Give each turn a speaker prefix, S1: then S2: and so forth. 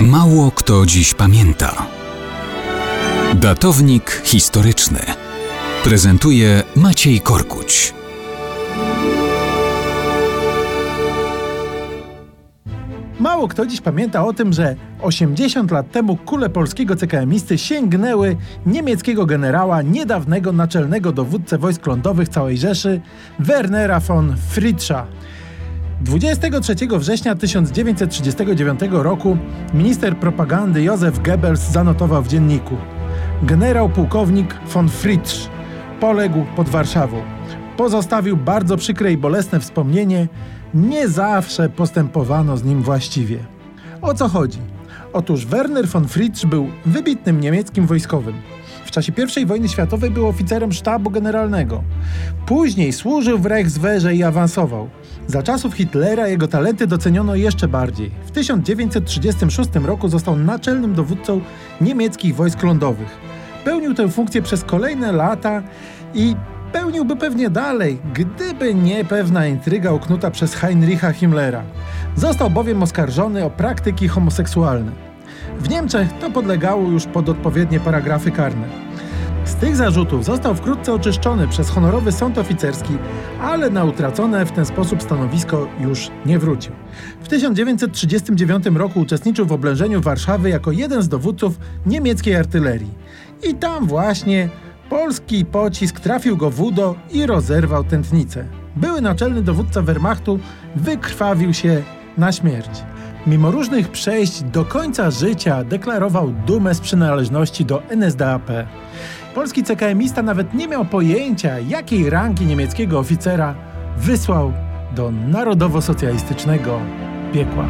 S1: Mało kto dziś pamięta. Datownik historyczny prezentuje Maciej Korkuć.
S2: Mało kto dziś pamięta o tym, że 80 lat temu kule polskiego CKM-isty sięgnęły niemieckiego generała, niedawnego naczelnego dowódcę wojsk lądowych całej Rzeszy, Wernera von Fritzscha. 23 września 1939 roku minister propagandy Józef Goebbels zanotował w dzienniku Generał pułkownik von Fritsch poległ pod Warszawą. Pozostawił bardzo przykre i bolesne wspomnienie, nie zawsze postępowano z nim właściwie. O co chodzi? Otóż Werner von Fritsch był wybitnym niemieckim wojskowym. W czasie I wojny światowej był oficerem sztabu generalnego. Później służył w Reichswehrze i awansował. Za czasów Hitlera jego talenty doceniono jeszcze bardziej. W 1936 roku został naczelnym dowódcą niemieckich wojsk lądowych. Pełnił tę funkcję przez kolejne lata i pełniłby pewnie dalej, gdyby nie pewna intryga uknuta przez Heinricha Himmlera. Został bowiem oskarżony o praktyki homoseksualne. W Niemczech to podlegało już pod odpowiednie paragrafy karne. Z tych zarzutów został wkrótce oczyszczony przez honorowy sąd oficerski, ale na utracone w ten sposób stanowisko już nie wrócił. W 1939 roku uczestniczył w oblężeniu Warszawy jako jeden z dowódców niemieckiej artylerii. I tam właśnie polski pocisk trafił go w udo i rozerwał tętnicę. Były naczelny dowódca Wehrmachtu wykrwawił się na śmierć. Mimo różnych przejść do końca życia deklarował dumę z przynależności do NSDAP. Polski CKMista nawet nie miał pojęcia, jakiej rangi niemieckiego oficera wysłał do narodowo-socjalistycznego piekła.